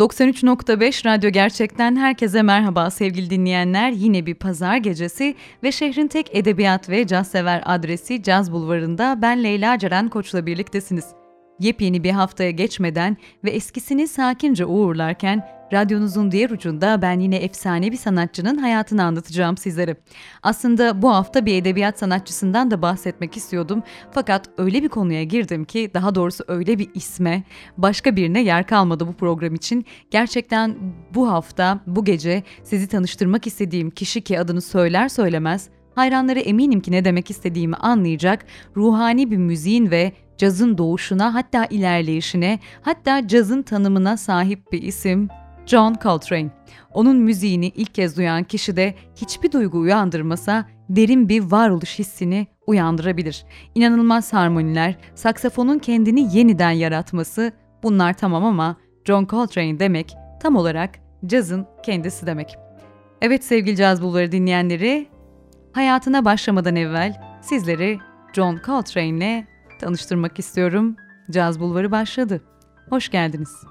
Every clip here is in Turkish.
93.5 Radyo Gerçek'ten herkese merhaba sevgili dinleyenler. Yine bir pazar gecesi ve şehrin tek edebiyat ve caz sever adresi Caz Bulvarı'nda ben Leyla Ceren Koç'la birliktesiniz. Yepyeni bir haftaya geçmeden ve eskisini sakince uğurlarken radyonuzun diğer ucunda ben yine efsane bir sanatçının hayatını anlatacağım sizlere. Aslında bu hafta bir edebiyat sanatçısından da bahsetmek istiyordum. Fakat öyle bir konuya girdim ki daha doğrusu öyle bir isme başka birine yer kalmadı bu program için. Gerçekten bu hafta, bu gece sizi tanıştırmak istediğim kişi ki adını söyler söylemez hayranları eminim ki ne demek istediğimi anlayacak ruhani bir müziğin ve cazın doğuşuna hatta ilerleyişine hatta cazın tanımına sahip bir isim John Coltrane. Onun müziğini ilk kez duyan kişi de hiçbir duygu uyandırmasa derin bir varoluş hissini uyandırabilir. İnanılmaz harmoniler, saksafonun kendini yeniden yaratması bunlar tamam ama John Coltrane demek tam olarak cazın kendisi demek. Evet sevgili caz bulvarı dinleyenleri, hayatına başlamadan evvel sizleri John Coltrane ile tanıştırmak istiyorum. Caz Bulvarı başladı. Hoş geldiniz.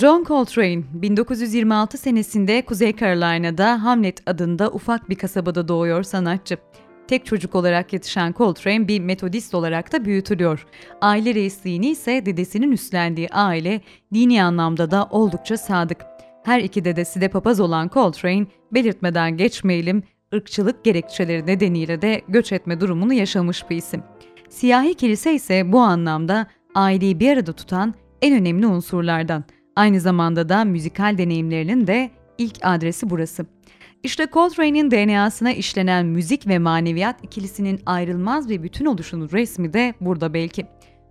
John Coltrane 1926 senesinde Kuzey Carolina'da Hamlet adında ufak bir kasabada doğuyor sanatçı. Tek çocuk olarak yetişen Coltrane bir metodist olarak da büyütülüyor. Aile reisliğini ise dedesinin üstlendiği aile dini anlamda da oldukça sadık. Her iki dedesi de papaz olan Coltrane, belirtmeden geçmeyelim, ırkçılık gerekçeleri nedeniyle de göç etme durumunu yaşamış bir isim. Siyahi kilise ise bu anlamda aileyi bir arada tutan en önemli unsurlardan. Aynı zamanda da müzikal deneyimlerinin de ilk adresi burası. İşte Coltrane'in DNA'sına işlenen müzik ve maneviyat ikilisinin ayrılmaz bir bütün oluşunun resmi de burada belki.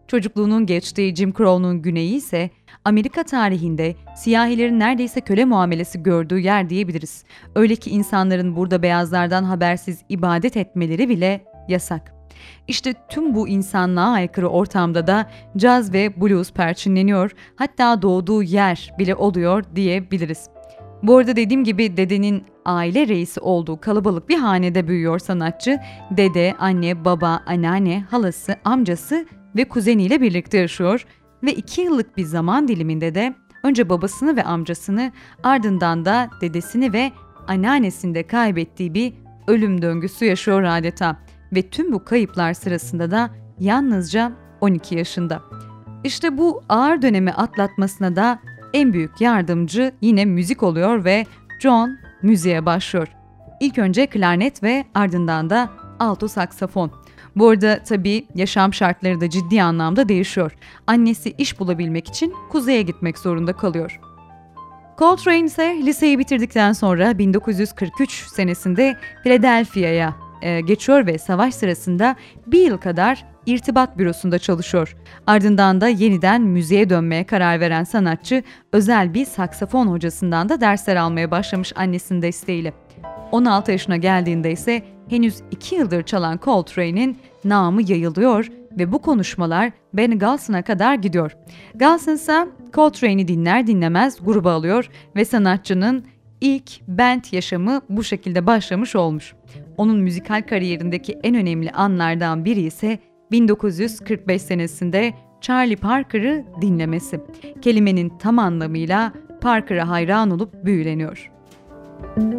Çocukluğunun geçtiği Jim Crow'un güneyi ise Amerika tarihinde siyahilerin neredeyse köle muamelesi gördüğü yer diyebiliriz. Öyle ki insanların burada beyazlardan habersiz ibadet etmeleri bile yasak. İşte tüm bu insanlığa aykırı ortamda da caz ve blues perçinleniyor, hatta doğduğu yer bile oluyor diyebiliriz. Bu arada dediğim gibi dedenin aile reisi olduğu kalabalık bir hanede büyüyor sanatçı. Dede, anne, baba, anneanne, halası, amcası ve kuzeniyle birlikte yaşıyor ve iki yıllık bir zaman diliminde de önce babasını ve amcasını ardından da dedesini ve anneannesini de kaybettiği bir ölüm döngüsü yaşıyor adeta ve tüm bu kayıplar sırasında da yalnızca 12 yaşında. İşte bu ağır dönemi atlatmasına da en büyük yardımcı yine müzik oluyor ve John müziğe başlıyor. İlk önce klarnet ve ardından da alto saksafon. Bu arada tabii yaşam şartları da ciddi anlamda değişiyor. Annesi iş bulabilmek için kuzeye gitmek zorunda kalıyor. Coltrane ise liseyi bitirdikten sonra 1943 senesinde Philadelphia'ya e, geçiyor ve savaş sırasında bir yıl kadar irtibat bürosunda çalışıyor. Ardından da yeniden müziğe dönmeye karar veren sanatçı özel bir saksafon hocasından da dersler almaya başlamış annesinin desteğiyle. 16 yaşına geldiğinde ise henüz 2 yıldır çalan Coltrane'in namı yayılıyor ve bu konuşmalar Benny Golson'a kadar gidiyor. Golson ise Coltrane'i dinler dinlemez gruba alıyor ve sanatçının ilk band yaşamı bu şekilde başlamış olmuş. Onun müzikal kariyerindeki en önemli anlardan biri ise 1945 senesinde Charlie Parker'ı dinlemesi. Kelimenin tam anlamıyla Parker'a hayran olup büyüleniyor. Müzik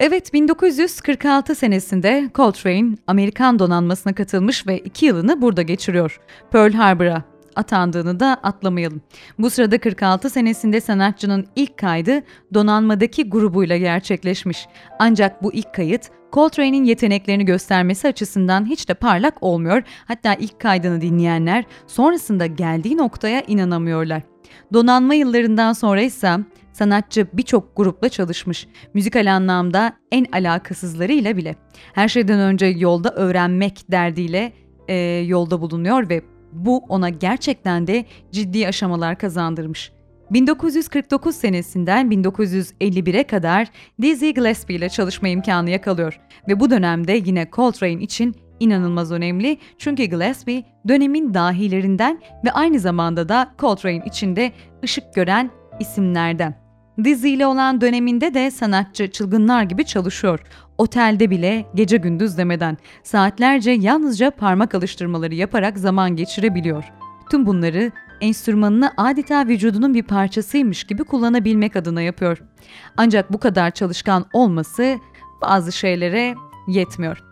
Evet 1946 senesinde Coltrane Amerikan donanmasına katılmış ve iki yılını burada geçiriyor. Pearl Harbor'a atandığını da atlamayalım. Bu sırada 46 senesinde sanatçının ilk kaydı donanmadaki grubuyla gerçekleşmiş. Ancak bu ilk kayıt Coltrane'in yeteneklerini göstermesi açısından hiç de parlak olmuyor. Hatta ilk kaydını dinleyenler sonrasında geldiği noktaya inanamıyorlar. Donanma yıllarından sonra ise Sanatçı birçok grupla çalışmış. Müzikal anlamda en alakasızlarıyla bile. Her şeyden önce yolda öğrenmek derdiyle e, yolda bulunuyor ve bu ona gerçekten de ciddi aşamalar kazandırmış. 1949 senesinden 1951'e kadar Dizzy Gillespie ile çalışma imkanı yakalıyor ve bu dönemde yine Coltrane için inanılmaz önemli çünkü Gillespie dönemin dahilerinden ve aynı zamanda da Coltrane içinde ışık gören isimlerden. Dizzy ile olan döneminde de sanatçı çılgınlar gibi çalışıyor. Otelde bile gece gündüz demeden saatlerce yalnızca parmak alıştırmaları yaparak zaman geçirebiliyor. Tüm bunları enstrümanını adeta vücudunun bir parçasıymış gibi kullanabilmek adına yapıyor. Ancak bu kadar çalışkan olması bazı şeylere yetmiyor.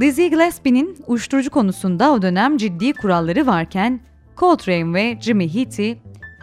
Dizzy Gillespie'nin uyuşturucu konusunda o dönem ciddi kuralları varken Coltrane ve Jimmy Heaty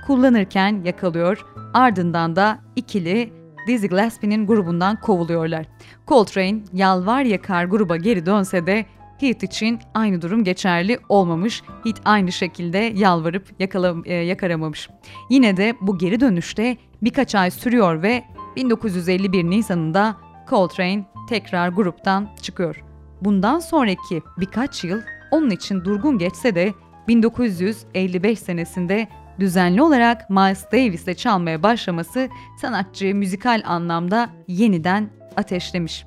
kullanırken yakalıyor Ardından da ikili Dizzy Gillespie'nin grubundan kovuluyorlar. Coltrane yalvar yakar gruba geri dönse de Heath için aynı durum geçerli olmamış. Heath aynı şekilde yalvarıp yakala, e, yakaramamış. Yine de bu geri dönüşte birkaç ay sürüyor ve 1951 Nisan'ında Coltrane tekrar gruptan çıkıyor. Bundan sonraki birkaç yıl onun için durgun geçse de 1955 senesinde düzenli olarak Miles Davis'le çalmaya başlaması sanatçıyı müzikal anlamda yeniden ateşlemiş.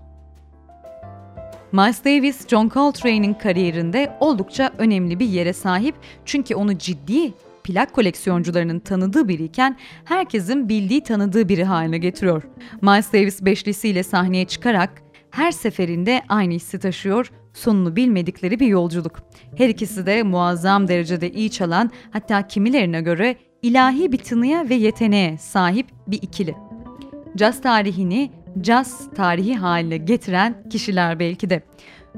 Miles Davis, John Coltrane'in kariyerinde oldukça önemli bir yere sahip çünkü onu ciddi plak koleksiyoncularının tanıdığı biriyken herkesin bildiği tanıdığı biri haline getiriyor. Miles Davis beşlisiyle sahneye çıkarak her seferinde aynı hissi taşıyor, sonunu bilmedikleri bir yolculuk. Her ikisi de muazzam derecede iyi çalan, hatta kimilerine göre ilahi bir tınıya ve yeteneğe sahip bir ikili. Caz tarihini caz tarihi haline getiren kişiler belki de.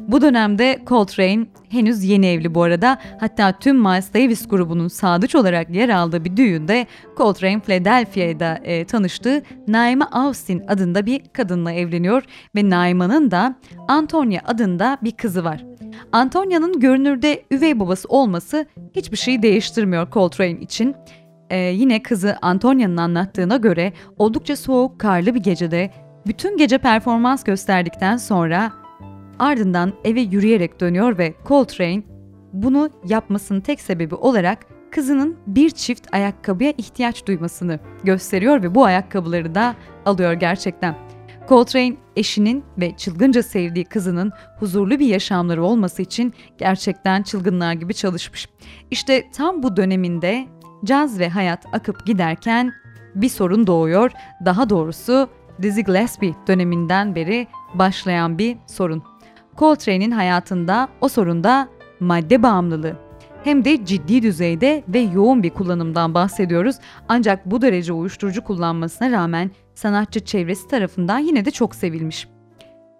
Bu dönemde Coltrane henüz yeni evli bu arada. Hatta tüm Miles Davis grubunun sadıç olarak yer aldığı bir düğünde Coltrane Philadelphia'da e, tanıştığı Naima Austin adında bir kadınla evleniyor ve Naima'nın da Antonia adında bir kızı var. Antonia'nın görünürde üvey babası olması hiçbir şeyi değiştirmiyor Coltrane için. Ee, yine kızı Antonia'nın anlattığına göre oldukça soğuk, karlı bir gecede bütün gece performans gösterdikten sonra ardından eve yürüyerek dönüyor ve Coltrane bunu yapmasının tek sebebi olarak kızının bir çift ayakkabıya ihtiyaç duymasını gösteriyor ve bu ayakkabıları da alıyor gerçekten. Coltrane eşinin ve çılgınca sevdiği kızının huzurlu bir yaşamları olması için gerçekten çılgınlar gibi çalışmış. İşte tam bu döneminde caz ve hayat akıp giderken bir sorun doğuyor. Daha doğrusu Dizzy Gillespie döneminden beri başlayan bir sorun. Coltrane'in hayatında o sorunda madde bağımlılığı. Hem de ciddi düzeyde ve yoğun bir kullanımdan bahsediyoruz. Ancak bu derece uyuşturucu kullanmasına rağmen sanatçı çevresi tarafından yine de çok sevilmiş.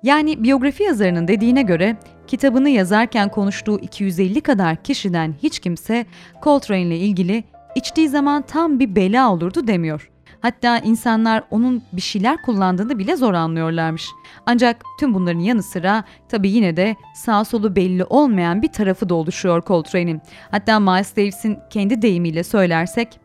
Yani biyografi yazarının dediğine göre kitabını yazarken konuştuğu 250 kadar kişiden hiç kimse Coltrane ile ilgili içtiği zaman tam bir bela olurdu demiyor. Hatta insanlar onun bir şeyler kullandığını bile zor anlıyorlarmış. Ancak tüm bunların yanı sıra tabii yine de sağ solu belli olmayan bir tarafı da oluşuyor Coltrane'in. Hatta Miles Davis'in kendi deyimiyle söylersek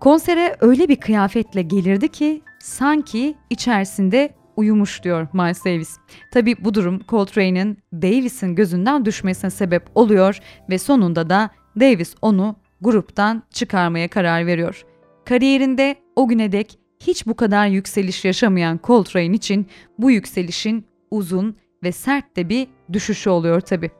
Konsere öyle bir kıyafetle gelirdi ki sanki içerisinde uyumuş diyor Miles Davis. Tabi bu durum Coltrane'in Davis'in gözünden düşmesine sebep oluyor ve sonunda da Davis onu gruptan çıkarmaya karar veriyor. Kariyerinde o güne dek hiç bu kadar yükseliş yaşamayan Coltrane için bu yükselişin uzun ve sert de bir düşüşü oluyor tabi.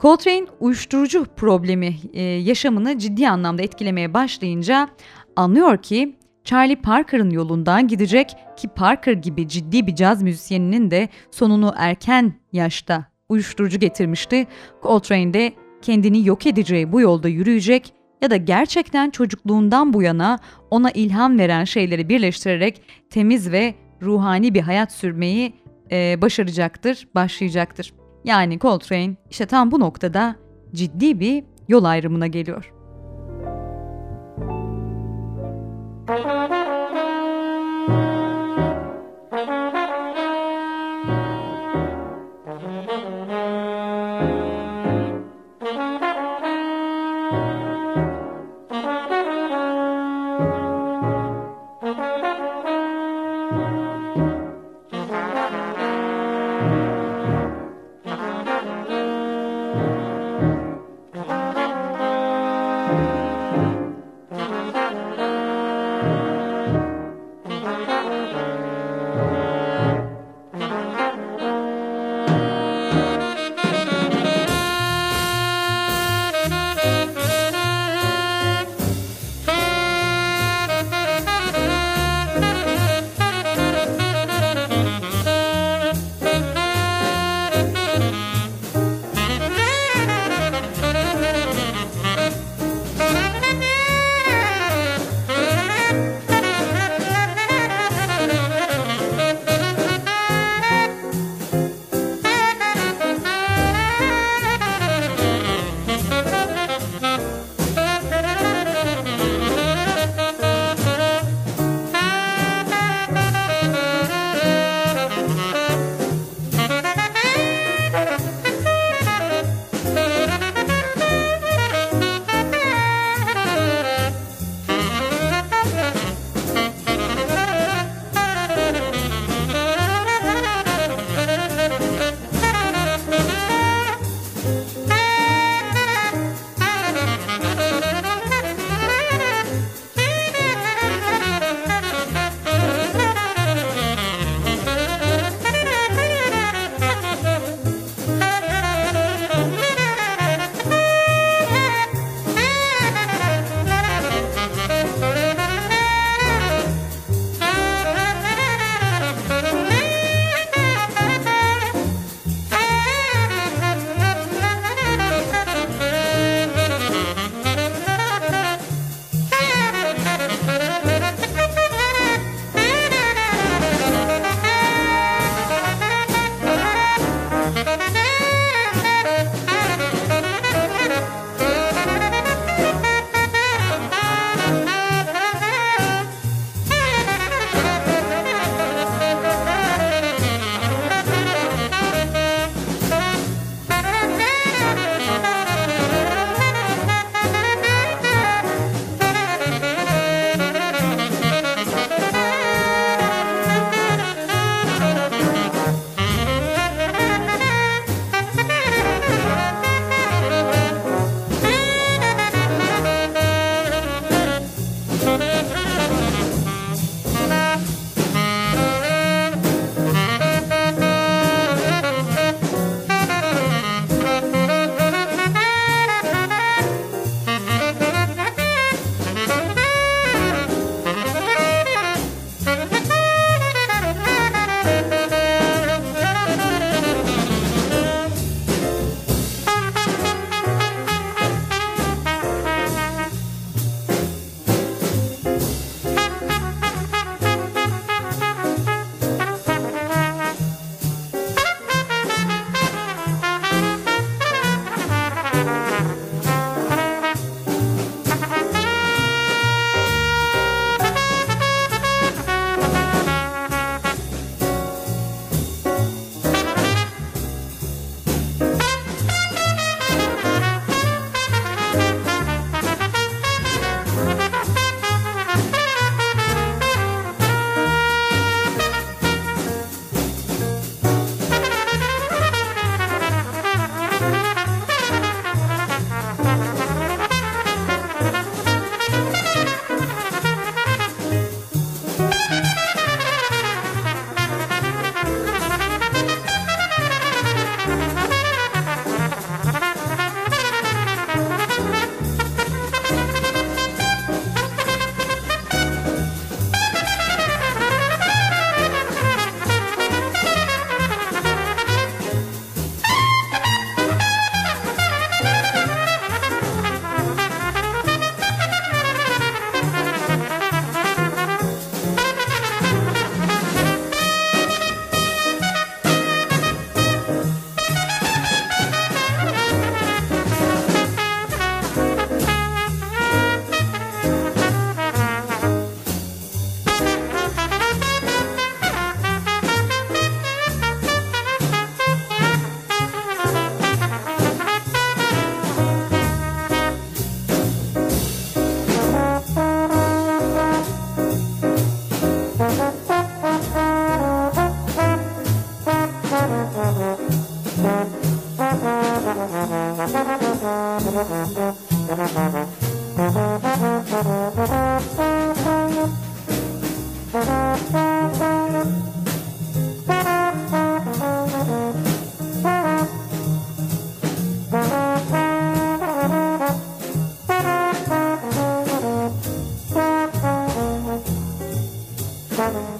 Coltrane uyuşturucu problemi e, yaşamını ciddi anlamda etkilemeye başlayınca anlıyor ki Charlie Parker'ın yolundan gidecek ki Parker gibi ciddi bir caz müzisyeninin de sonunu erken yaşta uyuşturucu getirmişti. Coltrane de kendini yok edeceği bu yolda yürüyecek ya da gerçekten çocukluğundan bu yana ona ilham veren şeyleri birleştirerek temiz ve ruhani bir hayat sürmeyi e, başaracaktır, başlayacaktır. Yani Coltrane işte tam bu noktada ciddi bir yol ayrımına geliyor. Müzik Bye.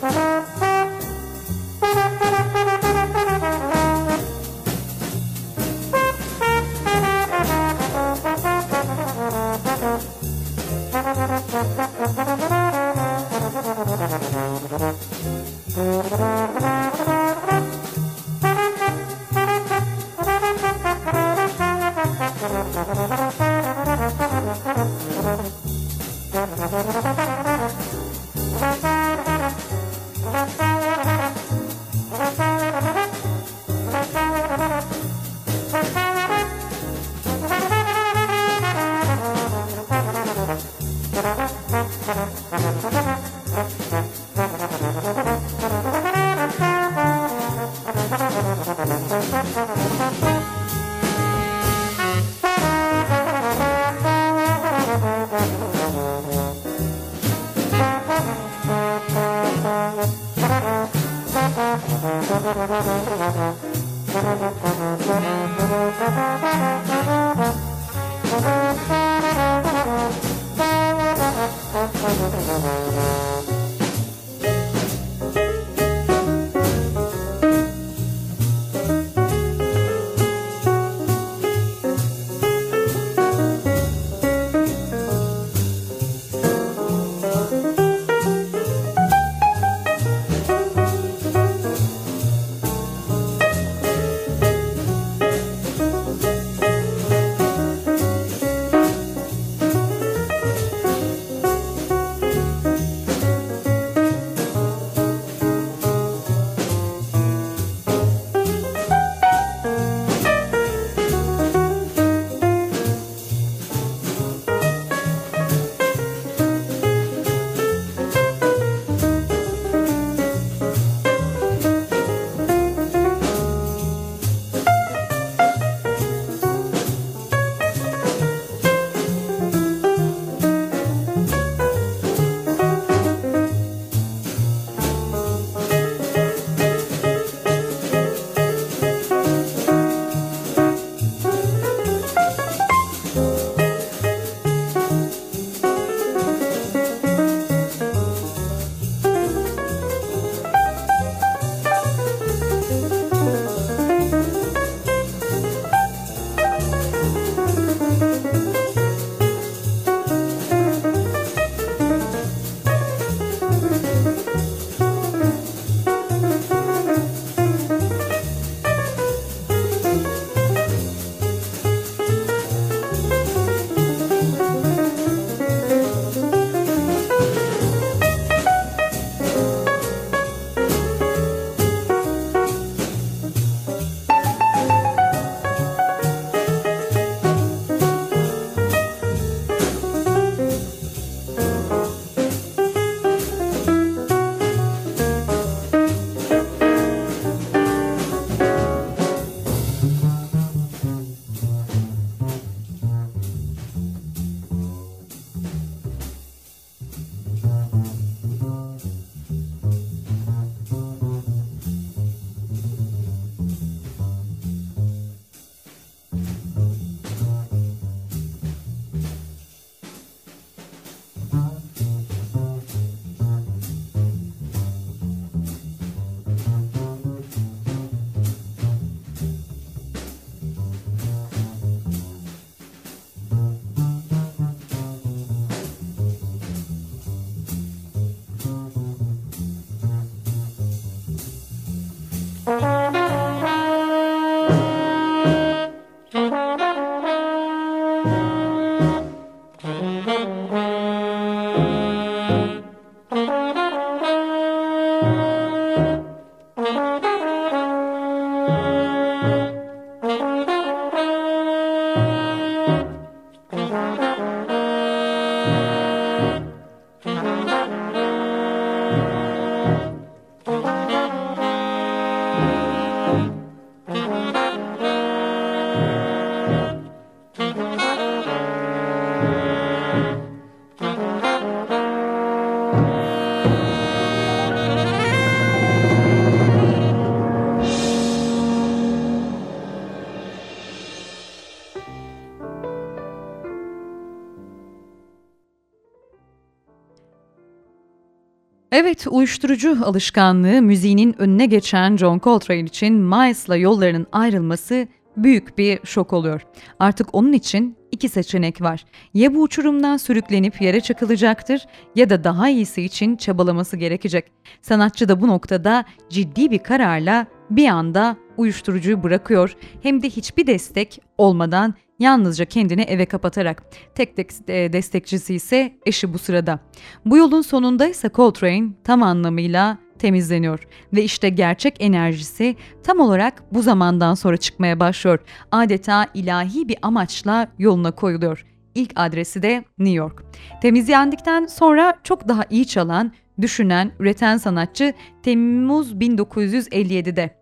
Evet, uyuşturucu alışkanlığı müziğinin önüne geçen John Coltrane için Miles'la yollarının ayrılması büyük bir şok oluyor. Artık onun için iki seçenek var. Ya bu uçurumdan sürüklenip yere çakılacaktır ya da daha iyisi için çabalaması gerekecek. Sanatçı da bu noktada ciddi bir kararla bir anda uyuşturucuyu bırakıyor hem de hiçbir destek olmadan yalnızca kendini eve kapatarak. Tek tek e, destekçisi ise eşi bu sırada. Bu yolun sonunda ise Coltrane tam anlamıyla temizleniyor ve işte gerçek enerjisi tam olarak bu zamandan sonra çıkmaya başlıyor. Adeta ilahi bir amaçla yoluna koyuluyor. İlk adresi de New York. Temizlendikten sonra çok daha iyi çalan, düşünen, üreten sanatçı Temmuz 1957'de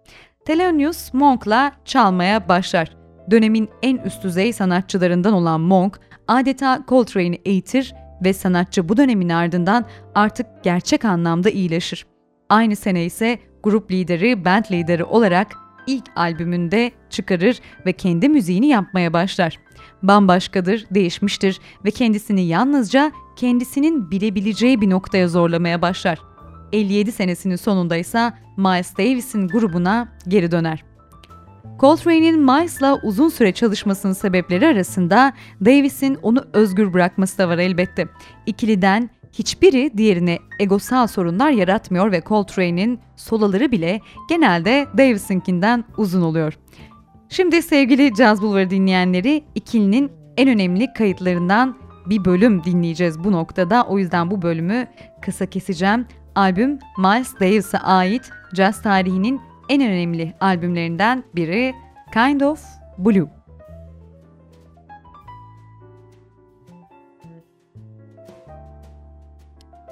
Thelonious Monk'la çalmaya başlar. Dönemin en üst düzey sanatçılarından olan Monk, adeta Coltrane'i eğitir ve sanatçı bu dönemin ardından artık gerçek anlamda iyileşir. Aynı sene ise grup lideri, band lideri olarak ilk albümünde çıkarır ve kendi müziğini yapmaya başlar. Bambaşkadır, değişmiştir ve kendisini yalnızca kendisinin bilebileceği bir noktaya zorlamaya başlar. 57 senesinin sonunda ise Miles Davis'in grubuna geri döner. Coltrane'in Miles'la uzun süre çalışmasının sebepleri arasında Davis'in onu özgür bırakması da var elbette. İkiliden hiçbiri diğerine egosal sorunlar yaratmıyor ve Coltrane'in solaları bile genelde Davis'inkinden uzun oluyor. Şimdi sevgili Jazz Bulvarı dinleyenleri ikilinin en önemli kayıtlarından bir bölüm dinleyeceğiz bu noktada. O yüzden bu bölümü kısa keseceğim. Albüm Miles Davis'e ait jazz tarihinin en önemli albümlerinden biri Kind of Blue.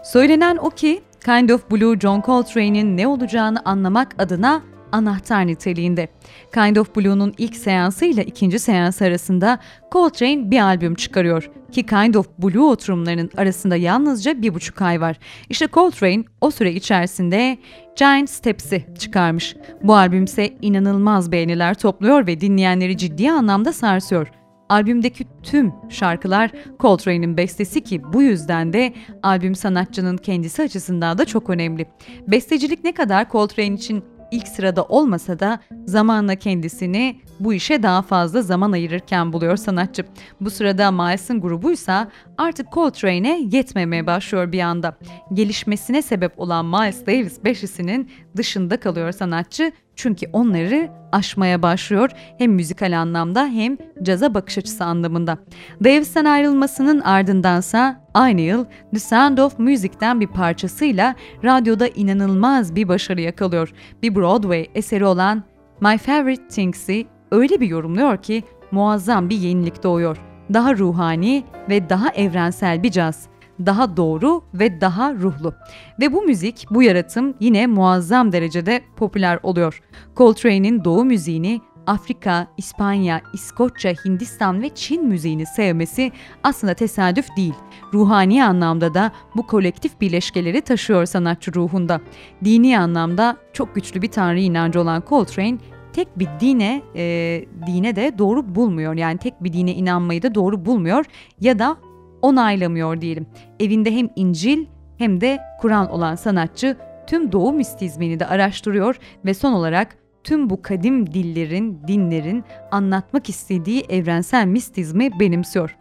Söylenen o ki Kind of Blue John Coltrane'in ne olacağını anlamak adına anahtar niteliğinde. Kind of Blue'nun ilk seansı ile ikinci seans arasında Coltrane bir albüm çıkarıyor ki Kind of Blue oturumlarının arasında yalnızca bir buçuk ay var. İşte Coltrane o süre içerisinde Giant Steps'i çıkarmış. Bu albüm ise inanılmaz beğeniler topluyor ve dinleyenleri ciddi anlamda sarsıyor. Albümdeki tüm şarkılar Coltrane'in bestesi ki bu yüzden de albüm sanatçının kendisi açısından da çok önemli. Bestecilik ne kadar Coltrane için ilk sırada olmasa da zamanla kendisini bu işe daha fazla zaman ayırırken buluyor sanatçı. Bu sırada Miles'ın grubuysa artık Coltrane'e yetmemeye başlıyor bir anda. Gelişmesine sebep olan Miles Davis beşisinin dışında kalıyor sanatçı çünkü onları aşmaya başlıyor hem müzikal anlamda hem caza bakış açısı anlamında. Davis'ten ayrılmasının ardındansa aynı yıl The Sound of Music'ten bir parçasıyla radyoda inanılmaz bir başarı yakalıyor. Bir Broadway eseri olan My Favorite Things'i öyle bir yorumluyor ki muazzam bir yenilik doğuyor. Daha ruhani ve daha evrensel bir caz daha doğru ve daha ruhlu. Ve bu müzik, bu yaratım yine muazzam derecede popüler oluyor. Coltrane'in doğu müziğini Afrika, İspanya, İskoçya, Hindistan ve Çin müziğini sevmesi aslında tesadüf değil. Ruhani anlamda da bu kolektif birleşkeleri taşıyor sanatçı ruhunda. Dini anlamda çok güçlü bir tanrı inancı olan Coltrane tek bir dine e, dine de doğru bulmuyor. Yani tek bir dine inanmayı da doğru bulmuyor ya da onaylamıyor diyelim. Evinde hem İncil hem de Kur'an olan sanatçı tüm doğu mistizmini de araştırıyor ve son olarak tüm bu kadim dillerin, dinlerin anlatmak istediği evrensel mistizmi benimsiyor.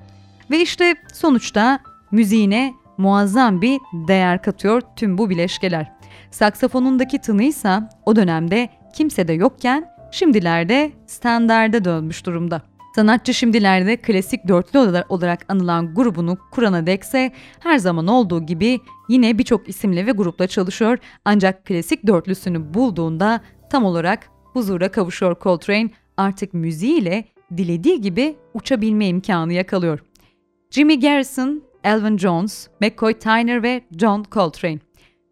Ve işte sonuçta müziğine muazzam bir değer katıyor tüm bu bileşkeler. Saksafonundaki tınıysa o dönemde kimse de yokken şimdilerde standarda dönmüş durumda. Sanatçı şimdilerde klasik dörtlü olarak anılan grubunu kurana dekse her zaman olduğu gibi yine birçok isimle ve grupla çalışıyor ancak klasik dörtlüsünü bulduğunda tam olarak huzura kavuşuyor Coltrane artık müziğiyle dilediği gibi uçabilme imkanı yakalıyor. Jimmy Garrison, Elvin Jones, McCoy Tyner ve John Coltrane.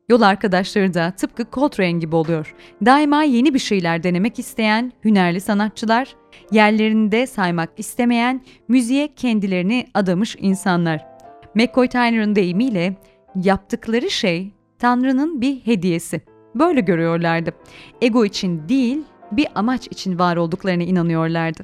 Yol arkadaşları da tıpkı Coltrane gibi oluyor. Daima yeni bir şeyler denemek isteyen hünerli sanatçılar, yerlerinde saymak istemeyen, müziğe kendilerini adamış insanlar. McCoy Tyner'ın deyimiyle yaptıkları şey Tanrı'nın bir hediyesi. Böyle görüyorlardı. Ego için değil, bir amaç için var olduklarına inanıyorlardı.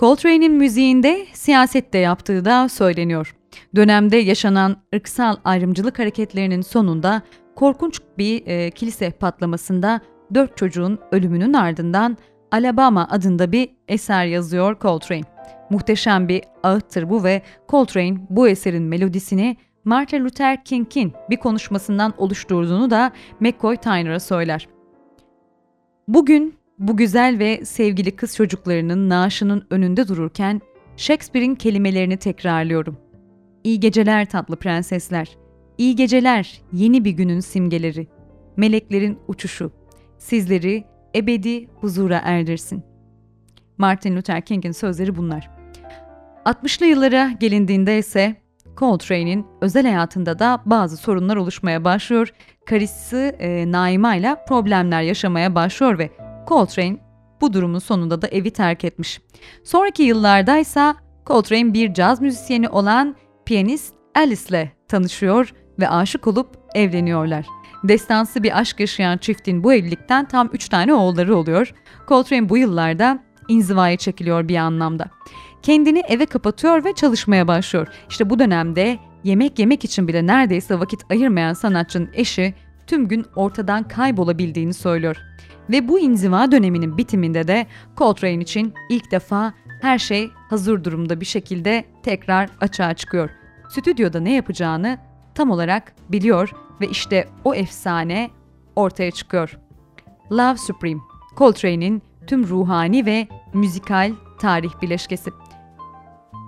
Coltrane'in müziğinde siyaset de yaptığı da söyleniyor. Dönemde yaşanan ırksal ayrımcılık hareketlerinin sonunda korkunç bir e, kilise patlamasında dört çocuğun ölümünün ardından Alabama adında bir eser yazıyor Coltrane. Muhteşem bir ağıttır bu ve Coltrane bu eserin melodisini Martin Luther King'in bir konuşmasından oluşturduğunu da McCoy Tyner'a söyler. Bugün bu güzel ve sevgili kız çocuklarının naaşının önünde dururken Shakespeare'in kelimelerini tekrarlıyorum. İyi geceler tatlı prensesler. İyi geceler yeni bir günün simgeleri. Meleklerin uçuşu. Sizleri ebedi huzura erdirsin. Martin Luther King'in sözleri bunlar. 60'lı yıllara gelindiğinde ise Coltrane'in özel hayatında da bazı sorunlar oluşmaya başlıyor. Karısı e, Naima ile problemler yaşamaya başlıyor ve Coltrane bu durumun sonunda da evi terk etmiş. Sonraki yıllarda ise Coltrane bir caz müzisyeni olan piyanist Alice ile tanışıyor ve aşık olup evleniyorlar. Destansı bir aşk yaşayan çiftin bu evlilikten tam 3 tane oğulları oluyor. Coltrane bu yıllarda inzivaya çekiliyor bir anlamda. Kendini eve kapatıyor ve çalışmaya başlıyor. İşte bu dönemde yemek yemek için bile neredeyse vakit ayırmayan sanatçının eşi tüm gün ortadan kaybolabildiğini söylüyor. Ve bu inziva döneminin bitiminde de Coltrane için ilk defa her şey hazır durumda bir şekilde tekrar açığa çıkıyor. Stüdyoda ne yapacağını tam olarak biliyor ve işte o efsane ortaya çıkıyor. Love Supreme, Coltrane'in tüm ruhani ve müzikal tarih bileşkesi.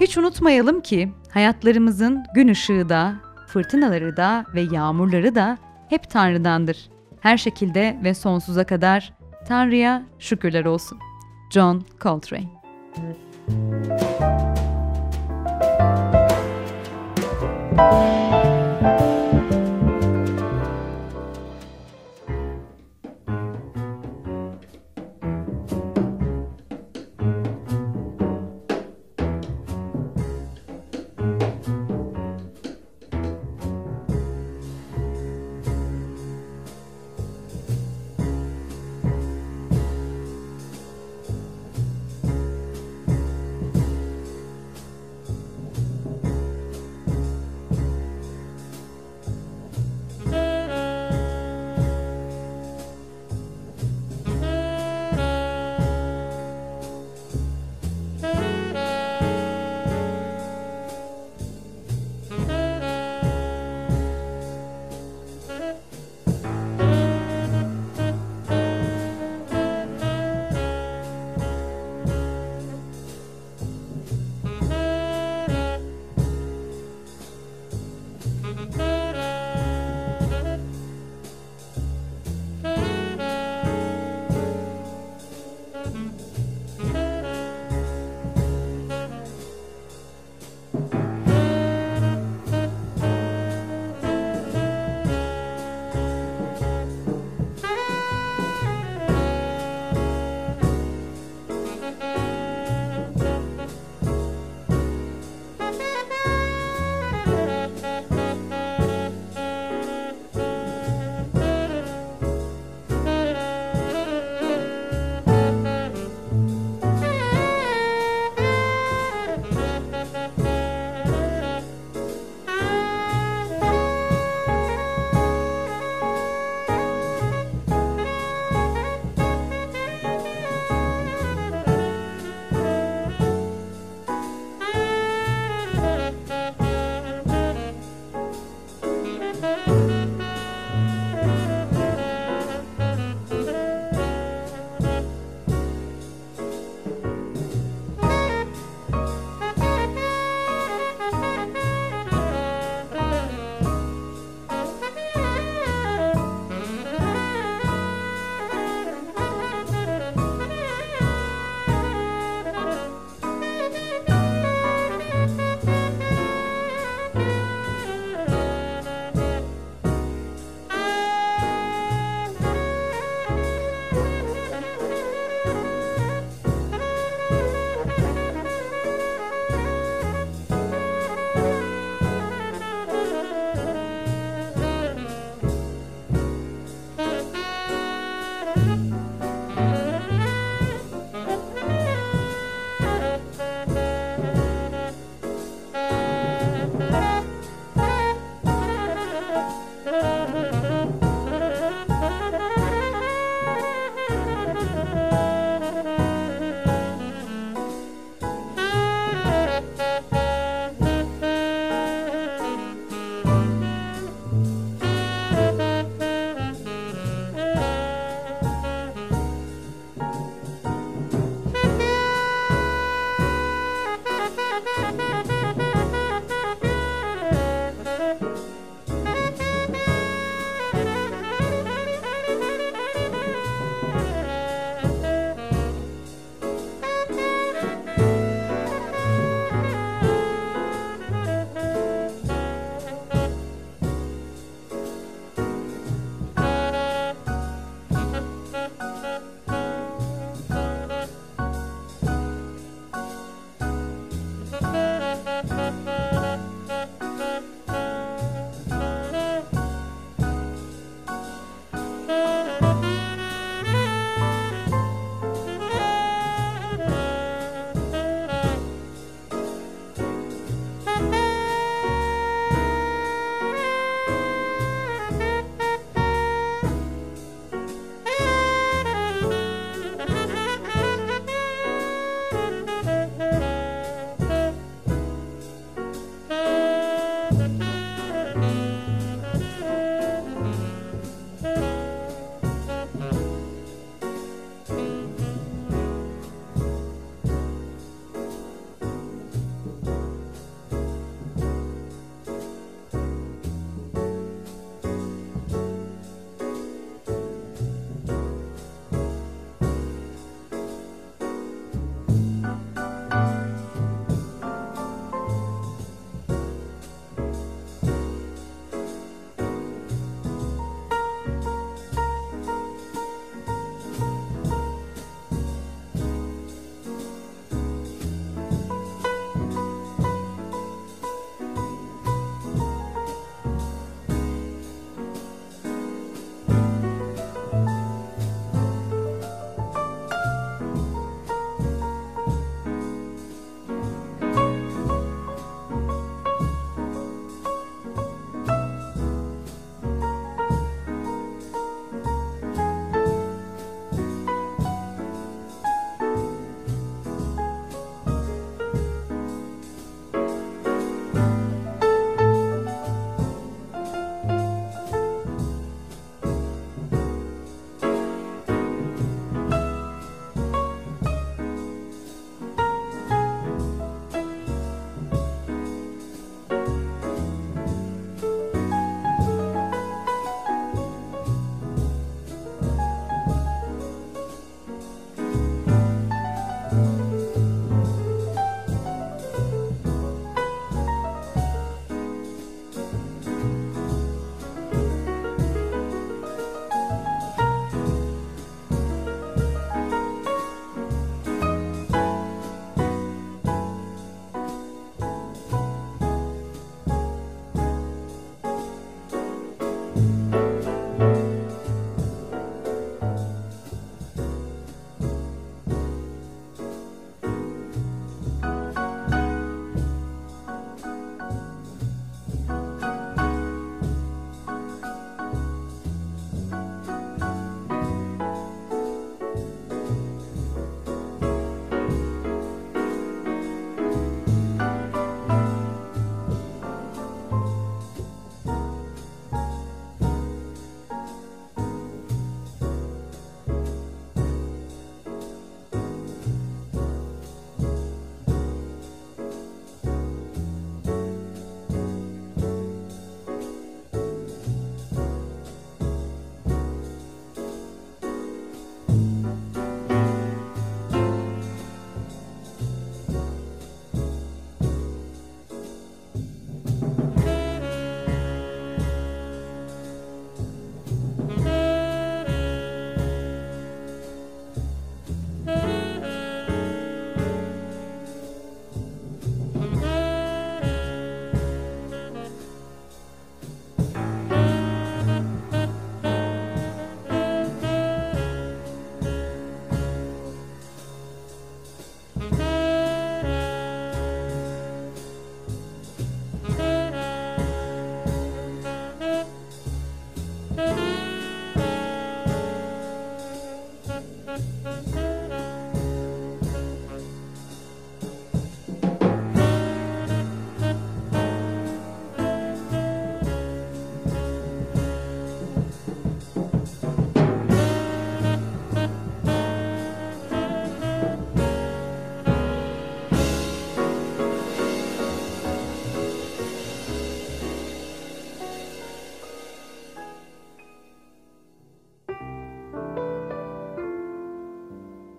Hiç unutmayalım ki hayatlarımızın gün ışığı da, fırtınaları da ve yağmurları da hep Tanrı'dandır her şekilde ve sonsuza kadar Tanrı'ya şükürler olsun. John Coltrane Müzik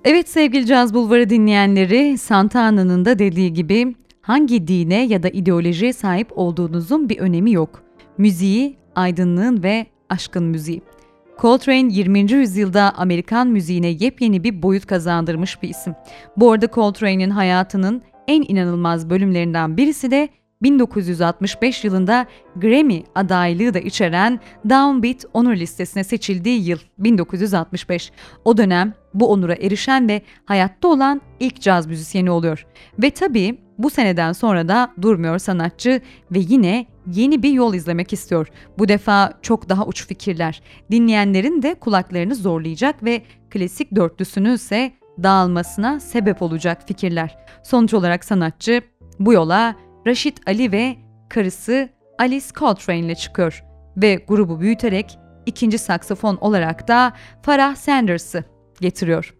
Evet sevgili Caz Bulvarı dinleyenleri, Santana'nın da dediği gibi hangi dine ya da ideolojiye sahip olduğunuzun bir önemi yok. Müziği, aydınlığın ve aşkın müziği. Coltrane 20. yüzyılda Amerikan müziğine yepyeni bir boyut kazandırmış bir isim. Bu arada Coltrane'in hayatının en inanılmaz bölümlerinden birisi de 1965 yılında Grammy adaylığı da içeren Downbeat onur listesine seçildiği yıl 1965. O dönem bu onura erişen ve hayatta olan ilk caz müzisyeni oluyor. Ve tabii bu seneden sonra da durmuyor sanatçı ve yine yeni bir yol izlemek istiyor. Bu defa çok daha uç fikirler. Dinleyenlerin de kulaklarını zorlayacak ve klasik dörtlüsünü ise dağılmasına sebep olacak fikirler. Sonuç olarak sanatçı bu yola Raşit Ali ve karısı Alice Coltrane ile çıkıyor ve grubu büyüterek ikinci saksafon olarak da Farah Sanders'ı getiriyor.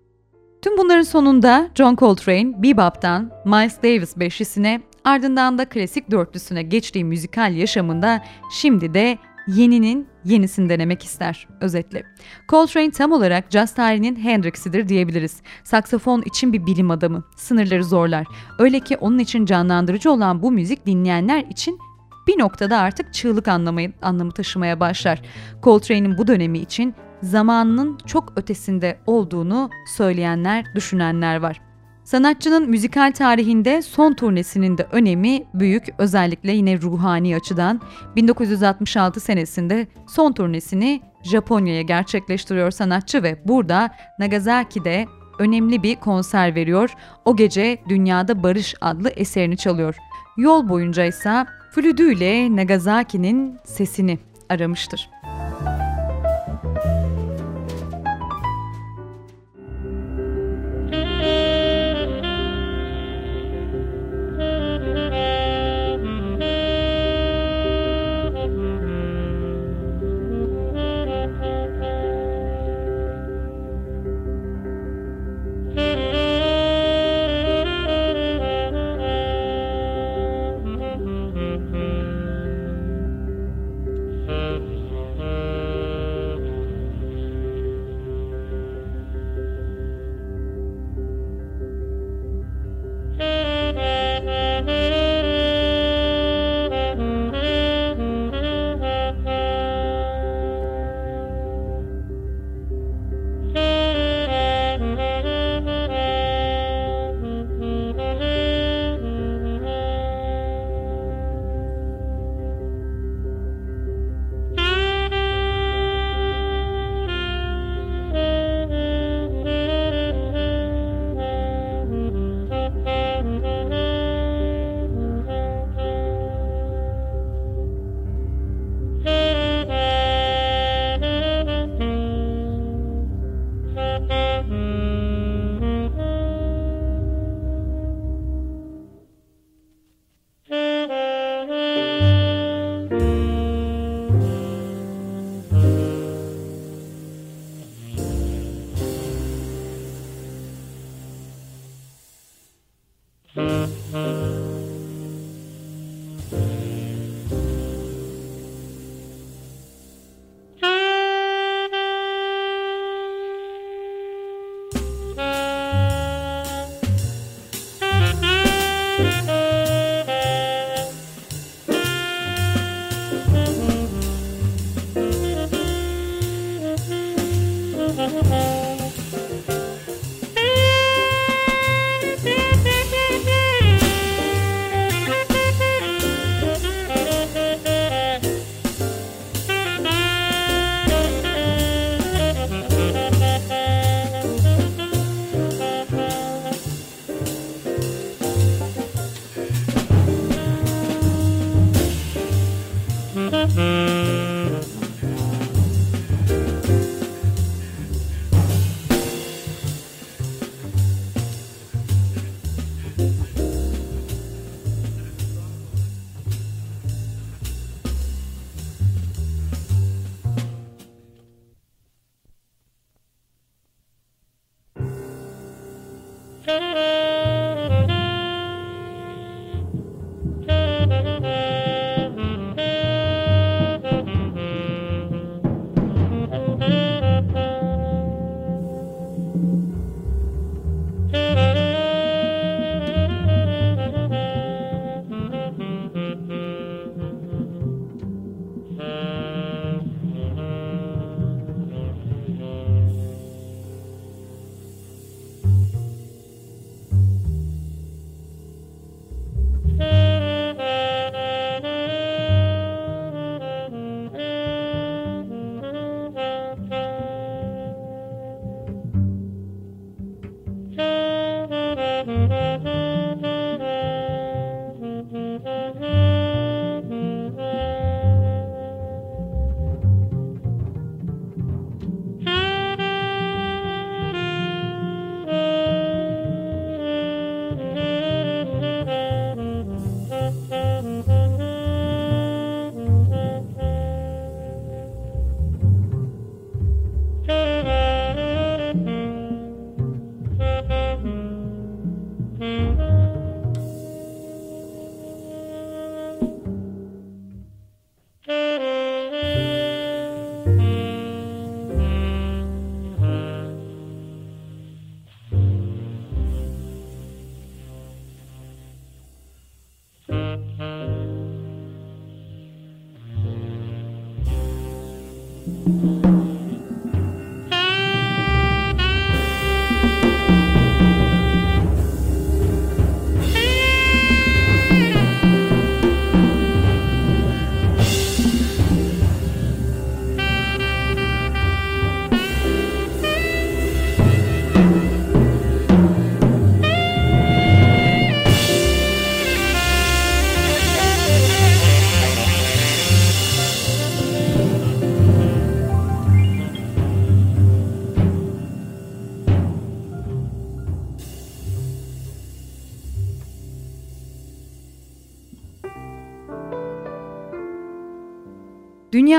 Tüm bunların sonunda John Coltrane, bebop'tan Miles Davis beşlisine ardından da klasik dörtlüsüne geçtiği müzikal yaşamında şimdi de yeninin yenisini denemek ister özetle. Coltrane tam olarak jazz tarihinin Hendrix'idir diyebiliriz. Saksafon için bir bilim adamı, sınırları zorlar. Öyle ki onun için canlandırıcı olan bu müzik dinleyenler için bir noktada artık çığlık anlamı, anlamı taşımaya başlar. Coltrane'in bu dönemi için zamanının çok ötesinde olduğunu söyleyenler, düşünenler var. Sanatçının müzikal tarihinde son turnesinin de önemi büyük özellikle yine ruhani açıdan 1966 senesinde son turnesini Japonya'ya gerçekleştiriyor sanatçı ve burada Nagasaki'de önemli bir konser veriyor. O gece Dünyada Barış adlı eserini çalıyor. Yol boyunca ise flüdüyle Nagasaki'nin sesini aramıştır.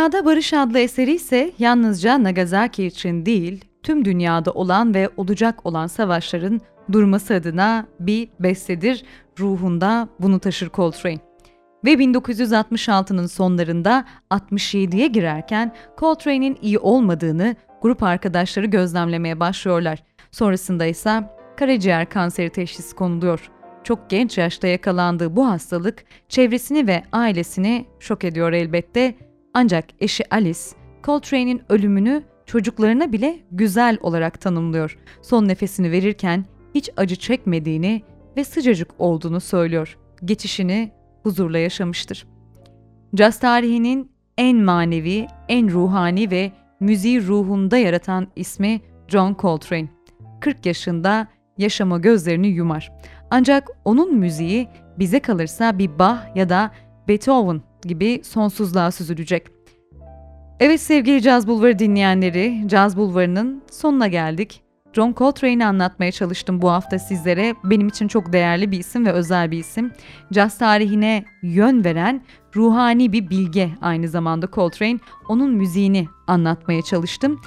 Dünyada Barış adlı eseri ise yalnızca Nagasaki için değil, tüm dünyada olan ve olacak olan savaşların durması adına bir bestedir. Ruhunda bunu taşır Coltrane. Ve 1966'nın sonlarında 67'ye girerken Coltrane'in iyi olmadığını grup arkadaşları gözlemlemeye başlıyorlar. Sonrasında ise karaciğer kanseri teşhisi konuluyor. Çok genç yaşta yakalandığı bu hastalık çevresini ve ailesini şok ediyor elbette ancak eşi Alice, Coltrane'in ölümünü çocuklarına bile güzel olarak tanımlıyor. Son nefesini verirken hiç acı çekmediğini ve sıcacık olduğunu söylüyor. Geçişini huzurla yaşamıştır. Caz tarihinin en manevi, en ruhani ve müziği ruhunda yaratan ismi John Coltrane. 40 yaşında yaşama gözlerini yumar. Ancak onun müziği bize kalırsa bir Bach ya da Beethoven gibi sonsuzluğa süzülecek. Evet sevgili Caz Bulvarı dinleyenleri, Caz Bulvarı'nın sonuna geldik. John Coltrane'i anlatmaya çalıştım bu hafta sizlere. Benim için çok değerli bir isim ve özel bir isim. Caz tarihine yön veren ruhani bir bilge aynı zamanda Coltrane. Onun müziğini anlatmaya çalıştım.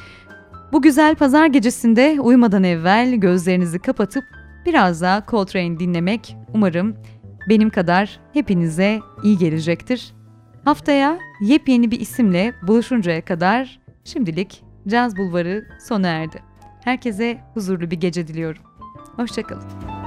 Bu güzel pazar gecesinde uyumadan evvel gözlerinizi kapatıp biraz daha Coltrane dinlemek umarım benim kadar hepinize iyi gelecektir. Haftaya yepyeni bir isimle buluşuncaya kadar şimdilik Caz Bulvarı sona erdi. Herkese huzurlu bir gece diliyorum. Hoşçakalın.